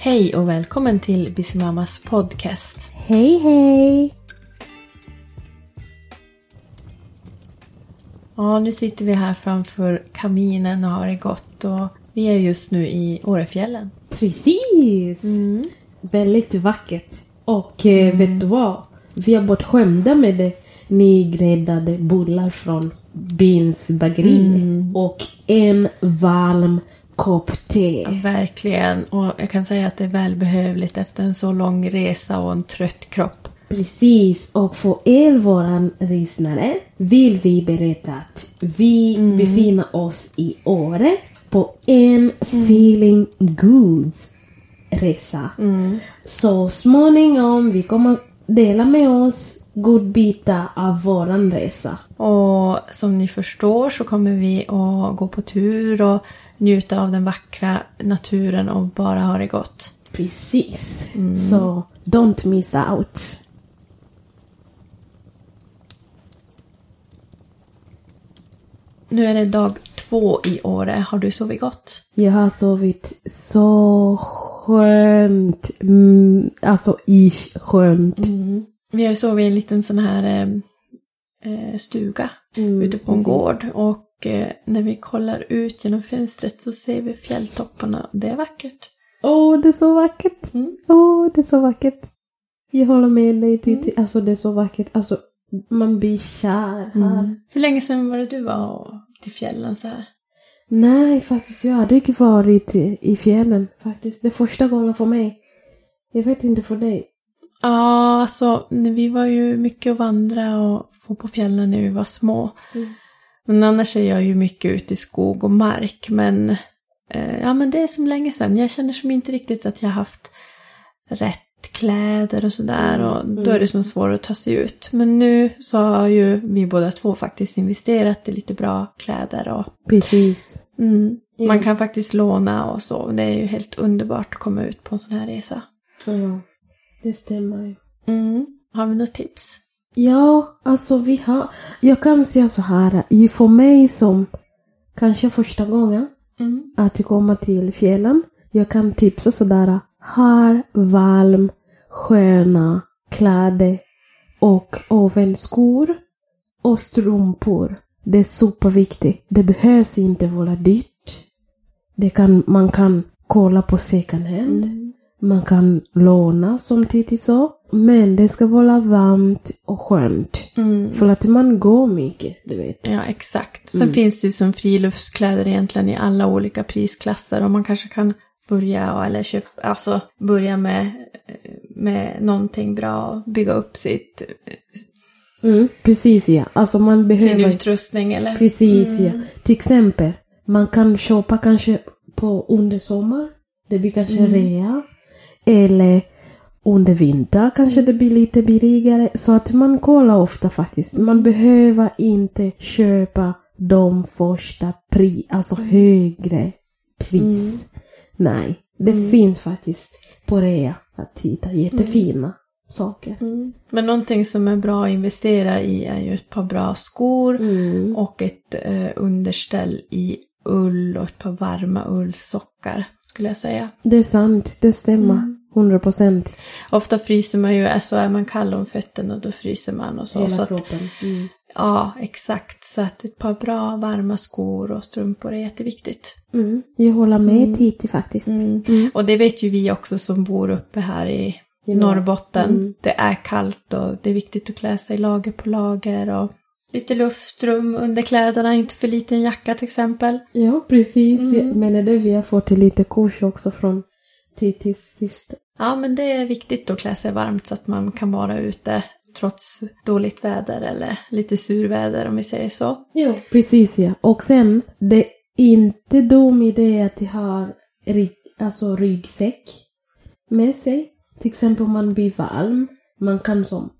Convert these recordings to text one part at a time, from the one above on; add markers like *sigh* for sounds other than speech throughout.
Hej och välkommen till Bismamas podcast. Hej hej! Ja, nu sitter vi här framför kaminen och har det gott och vi är just nu i Årefjällen. Precis! Väldigt vackert. Och eh, vet du vad? Vi har varit skämda med det nygräddade bullar från Bins bageri. Och en varm kopp te. Verkligen. Och jag kan säga att det är välbehövligt efter en så lång resa och en trött kropp. Precis, och för er våran lyssnare vill vi berätta att vi befinner oss i Åre på en feeling goods resa. Så småningom vi kommer dela med oss godbitar av våran resa. Och som ni förstår så kommer vi att gå på tur och njuta av den vackra naturen och bara ha det gott. Precis. Så don't miss out. Nu är det dag två i Åre. Har du sovit gott? Jag har sovit så skönt. Mm, alltså ish skönt. Vi har sovit i en liten sån här eh, eh, stuga ute på en precis. gård. Och eh, när vi kollar ut genom fönstret så ser vi fjälltopparna. Det är vackert. Åh, det är så vackert. Mm. Åh, det är så vackert. Jag håller med dig Titti. Alltså det är så vackert. Alltså man blir kär här. Hur länge sedan var det du var till fjällen så här? Nej, faktiskt jag hade inte varit i, fjällen faktiskt. Det är första gången för mig. Jag vet inte för dig. Ja, alltså när vi var ju mycket och vandra och få på fjällen när vi var små. Mm. Men annars är jag ju mycket ute i skog och mark. Men eh, ja, men det är som länge sedan. Jag känner som inte riktigt att jag haft rätt kläder och sådär. Och då är det som svårt att ta sig ut. Men nu så har ju vi båda två faktiskt investerat i lite bra kläder. Och Precis. mm, Ja. man kan faktiskt låna och så. Det är ju helt underbart att komma ut på en sån här resa. Ja, det stämmer. Mm. Har vi något tips? Ja, alltså vi har... Jag kan säga så här. För mig som kanske första gången Mm. att komma till fjällen. Jag kan tipsa sådär. Har varm, sköna kläder och även skor och strumpor. Det är superviktigt. Det behövs inte vara dyrt. Det kan, man kan kolla på second hand. Man kan låna som Titti sa. Men det ska vara varmt och skönt. Mm. För att man går mycket, du vet. Ja, exakt. Sen finns det ju som friluftskläder egentligen i alla olika prisklasser och man kanske kan börja eller köpa, alltså börja med, eh, med någonting bra och bygga upp sitt, Mm, precis ja. Alltså man sin behöver... utrustning eller? Precis ja. Till exempel, man kan köpa kanske på under sommar. Det blir kanske rea. Eller under vinter kanske det blir lite billigare. Så att man kollar ofta faktiskt. Man behöver inte köpa de första pris, alltså högre pris. Nej, det finns faktiskt på rea att hitta jättefina saker. Mm. Men någonting som är bra att investera i är ju ett par bra skor Mm. och ett eh, underställ i ull och ett par varma ullsockar skulle jag säga. Det är sant, det stämmer. 100 procent. Ofta fryser man ju, så är man kall om fötterna och då fryser man och så. Hela så kroppen. Mm. Ja, exakt. Så att ett par bra varma skor och strumpor är jätteviktigt. Mm. Jag håller med Titi faktiskt. Mm. Och det vet ju vi också som bor uppe här i norr. Norrbotten. Mm. Det är kallt och det är viktigt att klä sig lager på lager och lite luftrum under kläderna, inte för liten jacka till exempel. Ja, precis. Men är det vi har fått lite kurs också från Titis syster. Ja, men det är viktigt att klä sig varmt så att man kan vara ute trots dåligt väder eller lite surväder om vi säger så. Ja, precis ja. Och sen, det är inte dum idé att har rygg, alltså ryggsäck med sig. Till exempel om man blir varm. Man kan som,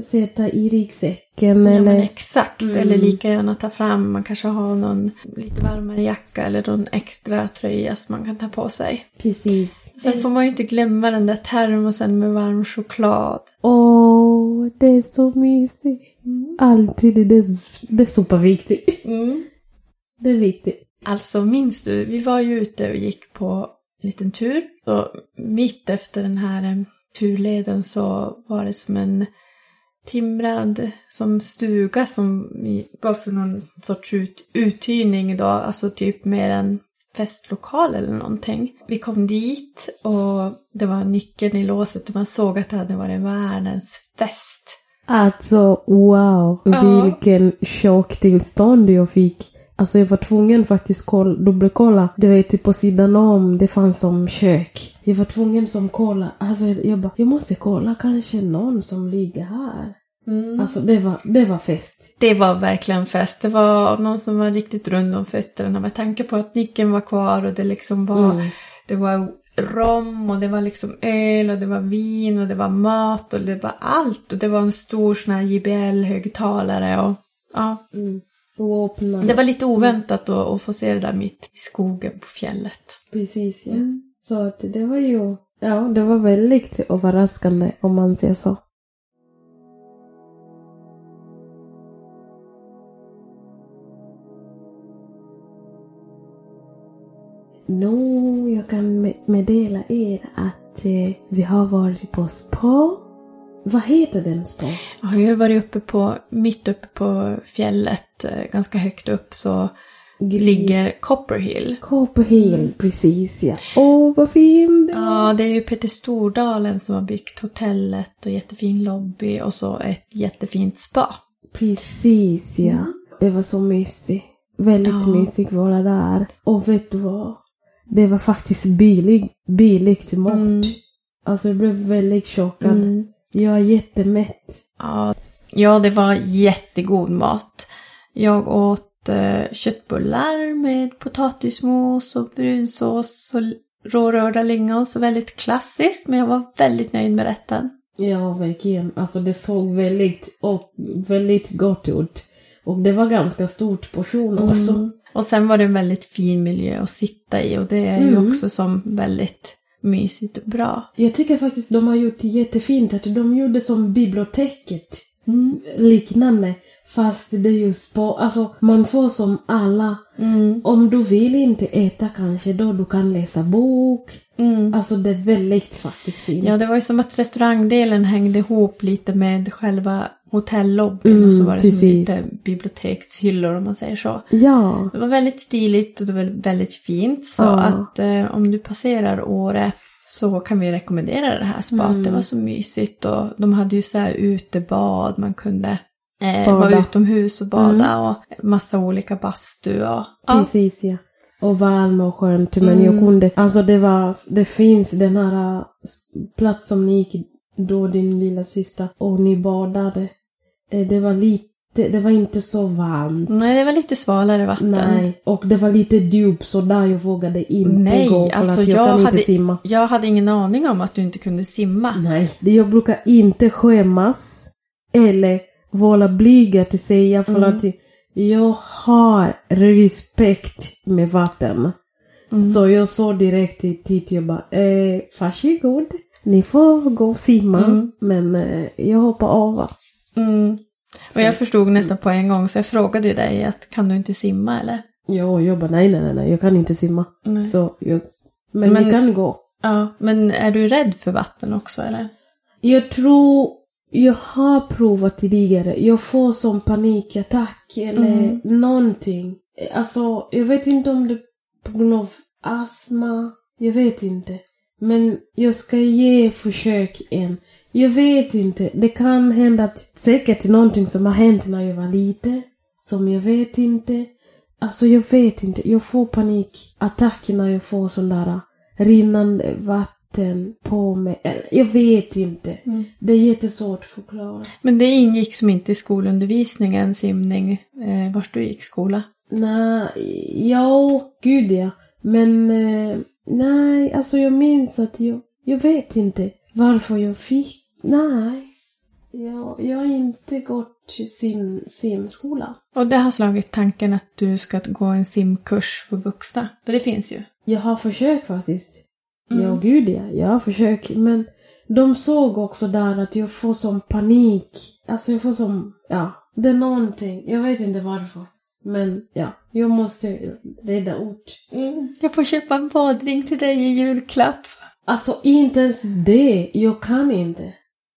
sätta i ryggsäcken Ja, men eller... exakt, eller lika gärna ta fram, man kanske har någon lite varmare jacka eller någon extra tröja som man kan ta på sig. Precis. Sen får man ju inte glömma den där termosen med varm choklad. Åh, det är så mysigt. Alltid, det är, det är superviktigt. Mm. Det är viktigt. Alltså minns du, vi var ju ute och gick på liten tur. Och mitt efter den här eh, turleden så var det som en timrad som stuga som var för någon sorts ut, uthyrning då, alltså typ mer en festlokal eller någonting. Vi kom dit och det var nyckeln i låset och man såg att det hade varit världens fest. Alltså wow, Ja. vilken chocktillstånd jag fick. Alltså jag var tvungen faktiskt kolla, dubbelkolla. Du vet typ på sidan om, det fanns som kök. Jag var tvungen som kolla, alltså jag bara, jag måste kolla kanske någon som ligger här. Alltså det var, det var fest. Det var verkligen fest. Det var någon som var riktigt rund om fötterna med tanke på att nyckeln var kvar och det liksom var, Mm. det var rom och det var liksom öl och det var vin och det var mat och det var allt. Och det var en stor sån här JBL-högtalare och ja. Öppna. Det var lite oväntat att, att få se det där mitt i skogen på fjället. Precis ja. Så att det var ju, ja det var väldigt överraskande om man säger så. Nå, jag kan me- meddela er att eh, vi har varit på spa. Vad heter den spa? Jag har varit uppe på, mitt uppe på fjället, eh, ganska högt upp så ligger Copperhill. Copper Hill, precis ja. Åh, vad fin var. Ja, det är ju Peter Stordalen som har byggt hotellet och jättefin lobby och så ett jättefint spa. Precis ja. Det var så mysigt. Väldigt Ja. mysigt vara där. Och vet du vad? Det var faktiskt billig, billigt mat. Mm. Alltså jag blev väldigt chockad. Mm. Jag är jättemätt. Ja, ja, det var jättegod mat. Jag åt eh, köttbullar med potatismos och brunsås och rårörda lingon. Så väldigt klassiskt, men jag var väldigt nöjd med rätten. Ja, verkligen. Alltså det såg väldigt, och väldigt gott ut. Och det var ganska stort portion också. Mm. Och sen var det en väldigt fin miljö att sitta i och det är ju Mm. också som väldigt mysigt och bra. Jag tycker faktiskt de har gjort jättefint. Att de gjorde som biblioteket. Mm. Liknande. Fast det är ju spa. Alltså man får som alla. Mm. Om du vill inte äta kanske då du kan läsa bok. Mm. Alltså det är väldigt faktiskt fint. Ja, det var ju som att restaurangdelen hängde ihop lite med själva hotellobbyn Mm, och så var det som precis. lite bibliotekshyllor om man säger så. Ja. Det var väldigt stiligt och det var väldigt fint. Så Ja. att eh, om du passerar Åre så kan vi rekommendera det här spat. Mm. Det var så mysigt och de hade ju så här utebad. Man kunde eh, vara utomhus och bada Mm. och massa olika bastu. Och, ja. Precis ja. Och varm och skönt. Men Mm. jag kunde, alltså det var, det finns den här äh, plats som ni gick då din lilla syster och ni badade. Eh, Det var lite, det var inte så varmt. Nej, det var lite svalare vatten. Nej, och det var lite djup så där jag vågade inte Nej, gå för alltså att jag, jag kan inte hade- simma. Jag hade ingen aning om att du inte kunde simma. Nej, det jag brukar inte skämmas eller vara blyg att säga för Mm. att jag har respekt med vatten. Mm. Så jag sa direkt till Titi, jag bara, eh, varsågod. Ni får gå och simma, Mm. men eh, jag hoppar av. Mm. Och jag förstod nästan på en gång så jag frågade ju dig att kan du inte simma eller? Ja, jag bara, nej, nej, nej, jag kan inte simma. Nej. Så jag, men, Men- vi kan gå. Ja, men är du rädd för vatten också eller? Jag tror jag har provat tidigare. Jag får som panikattack eller Mm. någonting. Alltså, jag vet inte om det är på grund av astma. Jag vet inte. Men jag ska ge försök en. Jag vet inte. Det kan hända att säkert någonting som har hänt när jag var liten. Som jag vet inte. Alltså jag vet inte. Jag får panikattack när jag får sån där rinnande vatten på mig. Jag vet inte. Mm. Det är jättesvårt att förklara. Men det ingick som inte i skolundervisningen, simning, eh, vart du gick skola? Nej, ja, gud ja. Men eh, nej, alltså jag minns att jag, jag vet inte varför jag fick, nej. Jag, jag har inte gått till sim, simskola. Och det har slagit tanken att du ska gå en simkurs för vuxna. För det finns ju. Jag har försökt faktiskt. Mm. Ja, gud ja. Jag har försökt. Men de såg också där att jag får som panik. Alltså jag får som, ja, det är någonting. Jag vet inte varför. Men ja, jag måste rädda ort. Mm. Jag får köpa en badring till dig i julklapp. Alltså inte ens det. Jag kan inte.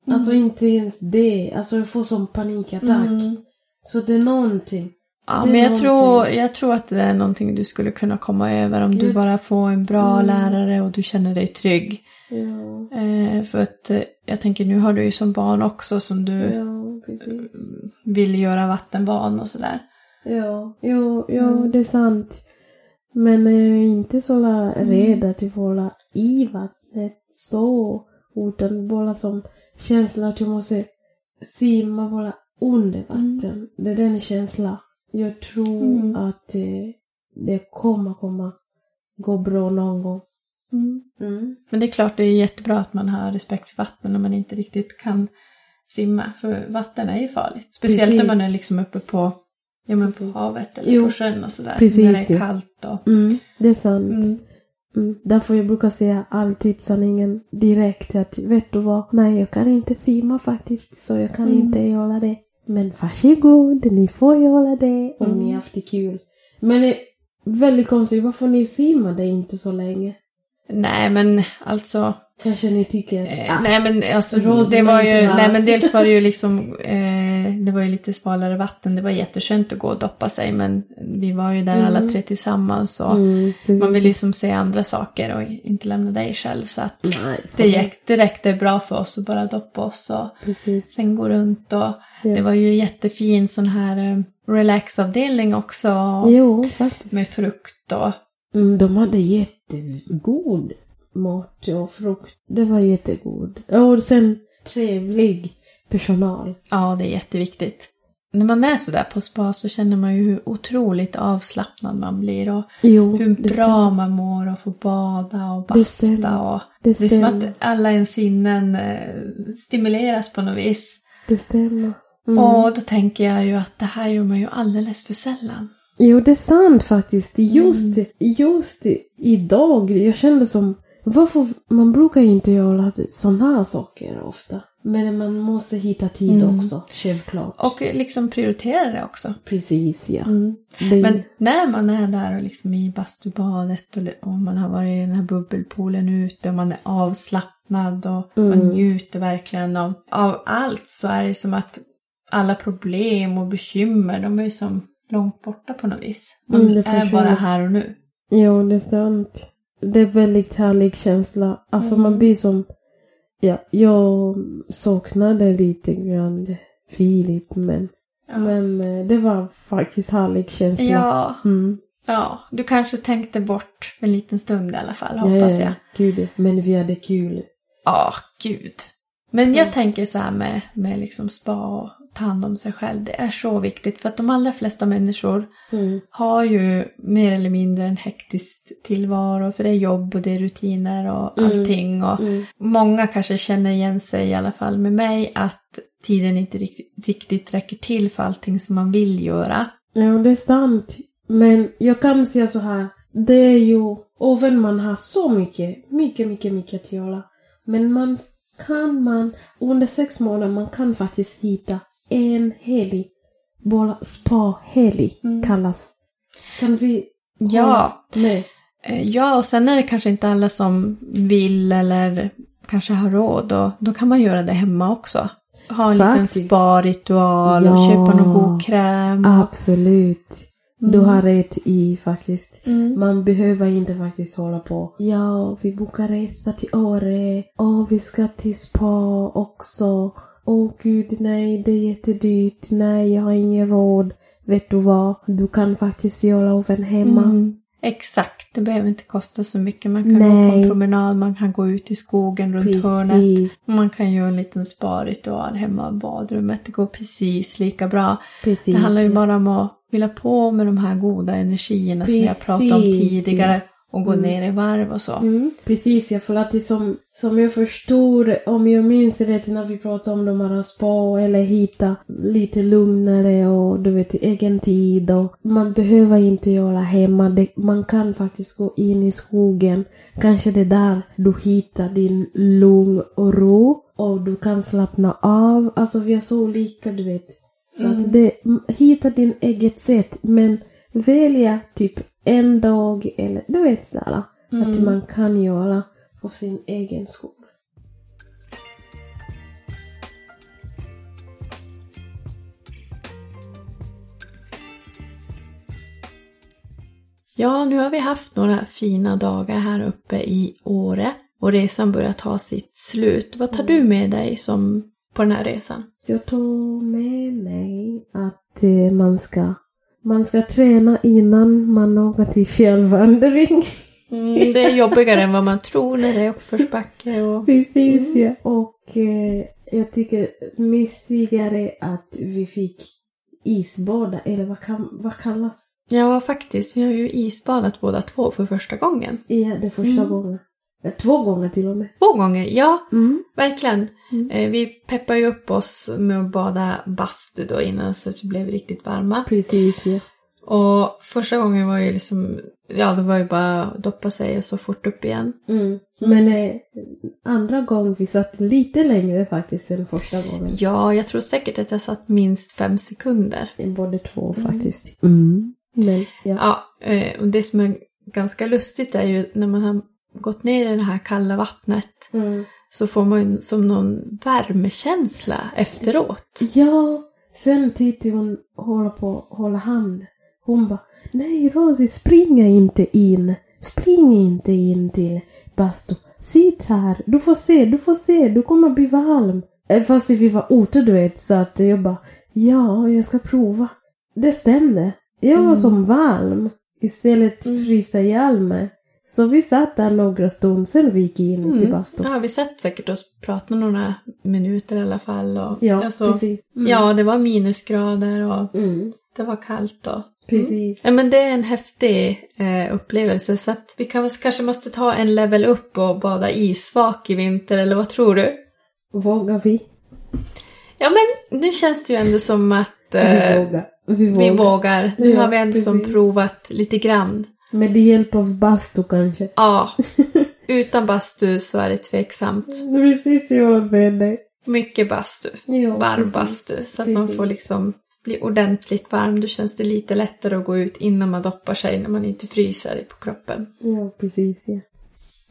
Alltså inte ens det. Alltså jag får som panikattack. Mm. Så det är någonting. Ja, Det men jag tror, jag tror att det är någonting du skulle kunna komma över om du bara får en bra Mm. lärare och du känner dig trygg. Ja, Eh, för att eh, jag tänker nu har du ju som barn också som du ja precis. vill göra vattenvan och sådär. Ja, jo, jo Mm. det är sant. Men jag är inte så la- rädd att jag får la i vattnet så. Utan bara som känsla att jag måste simma bara under vatten. Det är den känslan. Jag tror Mm. att eh, det kommer komma gå bra någon gång. Mm. Men det är klart det är jättebra att man har respekt för vatten när man inte riktigt kan simma. För vatten är ju farligt. Speciellt Precis. om man är liksom uppe på, ja, men på havet eller Jo, på sjön och sådär. precis, När det är kallt och... Mm, det är sant. Mm. Mm. Därför jag brukar säga alltid sanningen direkt att vet du vad, nej jag kan inte simma faktiskt så jag kan Mm. inte göra det. Men varsågod, ni får göra det om Mm. ni har haft det kul. Men det är väldigt konstigt, varför ni simmade inte så länge? Nej men alltså, Kanske ni tycker att, Eh, nej men alltså det var ju, nej men dels var det ju liksom, *laughs* eh, det var ju lite svalare vatten, det var jätteskönt att gå och doppa sig men vi var ju där alla Mm. tre tillsammans och mm, man vill ju som se andra saker och inte lämna dig själv så att Nej, det, gick, det räckte bra för oss att bara doppa oss och Precis. sen gå runt och Ja. det var ju jättefin sån här eh, relaxavdelning också Jo, faktiskt. med frukt och Mm, de hade jättegod mat och frukt. Det var jättegod. Och sen trevlig personal. Ja, det är jätteviktigt. När man är sådär på spa så känner man ju hur otroligt avslappnad man blir och Jo, hur det bra man mår och få bada och Det basta. stämmer. Och Det det är som att alla ens sinnen eh, stimuleras på något vis. Det stämmer. Mm. Och då tänker jag ju att det här gör man ju alldeles för sällan. Jo, det är sant faktiskt. Just, just idag, jag kände som... Varför, man brukar inte göra sådana här saker ofta. Men man måste hitta tid Mm. också, självklart. Och liksom prioritera det också. Precis, ja. Mm. Det, Men när man är där och liksom i bastubadet och, och man har varit i den här bubbelpoolen ute och man är avslappnad och man Mm. njuter verkligen av, av allt så är det som att alla problem och bekymmer de är ju som långt borta på något vis. Man Mm, är bara här och nu. Jo, det är sant. Det är väldigt härlig känsla. Alltså Mm. man blir som... Ja, jag saknade lite grann Filip, men, Ja. men eh, det var faktiskt härlig känsla. Ja, Mm. ja, du kanske tänkte bort en liten stund i alla fall Ja, hoppas ja, jag. Gud, men vi hade kul. Ja, gud. Men jag Mm. tänker så här med, med liksom spa och ta hand om sig själv. Det är så viktigt för att de allra flesta människor Mm. har ju mer eller mindre en hektisk tillvaro. För det är jobb och det är rutiner och Mm. allting. Och Mm. många kanske känner igen sig i alla fall med mig att tiden inte riktigt, riktigt räcker till för allting som man vill göra. Ja, det är sant. Men jag kan säga så här. Det är ju, även man har så mycket, mycket, mycket, mycket att göra. Men man kan man, under sex månader, man kan faktiskt hitta en helg. Bara spa-helg Mm. kallas. Kan vi Ja. Nej. Eh, Ja, och sen är det kanske inte alla som vill eller kanske har råd. Och då kan man göra det hemma också. Ha en Faktiskt. liten spa-ritual och Ja. köpa någon god kräm. och- Absolut. Du har rätt i faktiskt. Mm. Man behöver inte faktiskt hålla på. Ja, vi bokar resa till Åre. Åh, vi ska till spa också. Åh gud, nej, det är jättedyrt. Nej, jag har ingen råd. Vet du vad? Du kan faktiskt göra oven hemma. Mm. Exakt, det behöver inte kosta så mycket. Man kan gå på Nej. en promenad, man kan gå ut i skogen runt hörnet. Precis, Man kan göra en liten spa-ritual hemma i badrummet. Det går precis lika bra. precis. Det handlar ju bara om att fylla på med de här goda energierna som vi har pratat om Precis, tidigare. Och gå Mm. ner i varv och så. Mm, precis, ja, för att det som, som jag förstod, om jag minns rätt när vi pratade om de här spa eller hitta lite lugnare och du vet egen tid och man behöver inte göra hemma. Det, man kan faktiskt gå in i skogen. Kanske det är där du hittar din lugn och ro och du kan slappna av. Alltså vi är så olika, du vet. Så att det, hitta din eget sätt men välja typ en dag eller du vet sådär. Att man kan göra för sin egen skull. Ja, nu har vi haft några fina dagar här uppe i Åre och resan börjar ta sitt slut. Vad tar du med dig som på den här resan? Jag tar med mig att eh, man ska man ska träna innan man åker till fjällvandring. Mm, det är jobbigare än vad man tror när det är uppförsbacke och... Precis ja. Och eh, jag tycker myssigare att vi fick isbada, eller vad, kan, vad kallas? Ja, faktiskt. Vi har ju isbadat båda två för första gången. Ja, det första Mm. gången. Två gånger till och med. Två gånger, ja. Mm. Verkligen. Mm. Eh, Vi peppar ju upp oss med att bada bastu då innan så att vi blev riktigt varma. Precis ja. Och första gången var ju liksom, ja det var ju bara att doppa sig och så fort upp igen. Mm. Men eh, andra gången vi satt lite längre faktiskt än första gången. Ja, jag tror säkert att jag satt minst fem sekunder. Både två faktiskt. Mm. Men ja. Ja, eh, och det som är ganska lustigt är ju när man har gått ner i det här kalla vattnet Mm. så får man som någon värmekänsla efteråt. Ja, sen Titti hon håller på att hålla hand. Hon bara Nej Rosie, spring inte in. Spring inte in till bastu. Sitt här, du får se, du får se, du kommer bli varm. Eh, Fast vi var ute du vet, så att jag bara Ja, jag ska prova. Det stämde. Jag var Mm. som varm. Istället Mm. frysa ihjäl mig. Så vi satt där några stunder, sen vi gick in till Mm. bastun. Ja, vi satt säkert och pratade några minuter i alla fall. Och, Ja, alltså, precis. Mm. Ja, det var minusgrader och Mm. det var kallt då. Precis. Ja, men det är en häftig eh, upplevelse så att vi kan, kanske måste ta en level upp och bada isvak i vinter eller vad tror du? Vågar vi? Ja men nu känns det ju ändå som att Vi eh, vågar. Vi vågar. vi vågar. Nu Ja, har vi ändå som provat lite grann. Med hjälp av bastu kanske. Ja, *laughs* utan bastu så är det tveksamt. Precis, jag håller med dig. Mycket bastu. Ja, Varm precis. bastu. Så att man får liksom bli ordentligt varm. Då känns det lite lättare att gå ut innan man doppar sig när man inte fryser på kroppen. Ja, precis. Ja.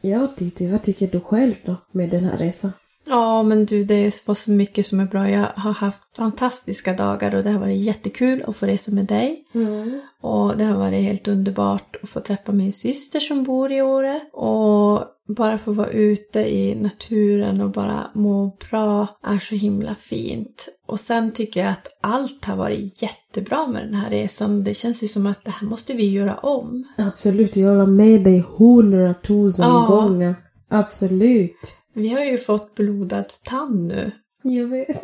Ja, Titti, vad tycker du själv då med den här resan? Ja, men du, det var så mycket som är bra. Jag har haft fantastiska dagar och det har varit jättekul att få resa med dig. Mm. Och det har varit helt underbart att få träffa min syster som bor i Åre. Och bara få vara ute i naturen och bara må bra är så himla fint. Och sen tycker jag att allt har varit jättebra med den här resan. Det känns ju som att det här måste vi göra om. Absolut, jag håller med dig hundratusen Ja. gånger. Absolut. Vi har ju fått blodad tand nu. Jag vet. *laughs*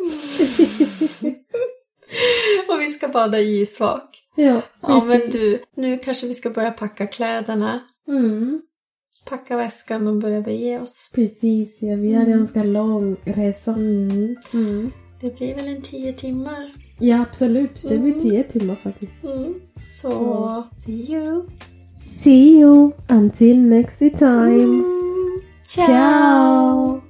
Och vi ska bada i isvak. ja, Ja men du, nu kanske vi ska börja packa kläderna. Mm. Packa väskan och börja bege oss. Precis, ja. Vi har en Mm. ganska lång resa. Mm. Mm. Det blir väl en tio timmar. Ja, absolut. Det blir Mm. tio timmar faktiskt. Mm. Så, Så. see you. See you until next time. 桥。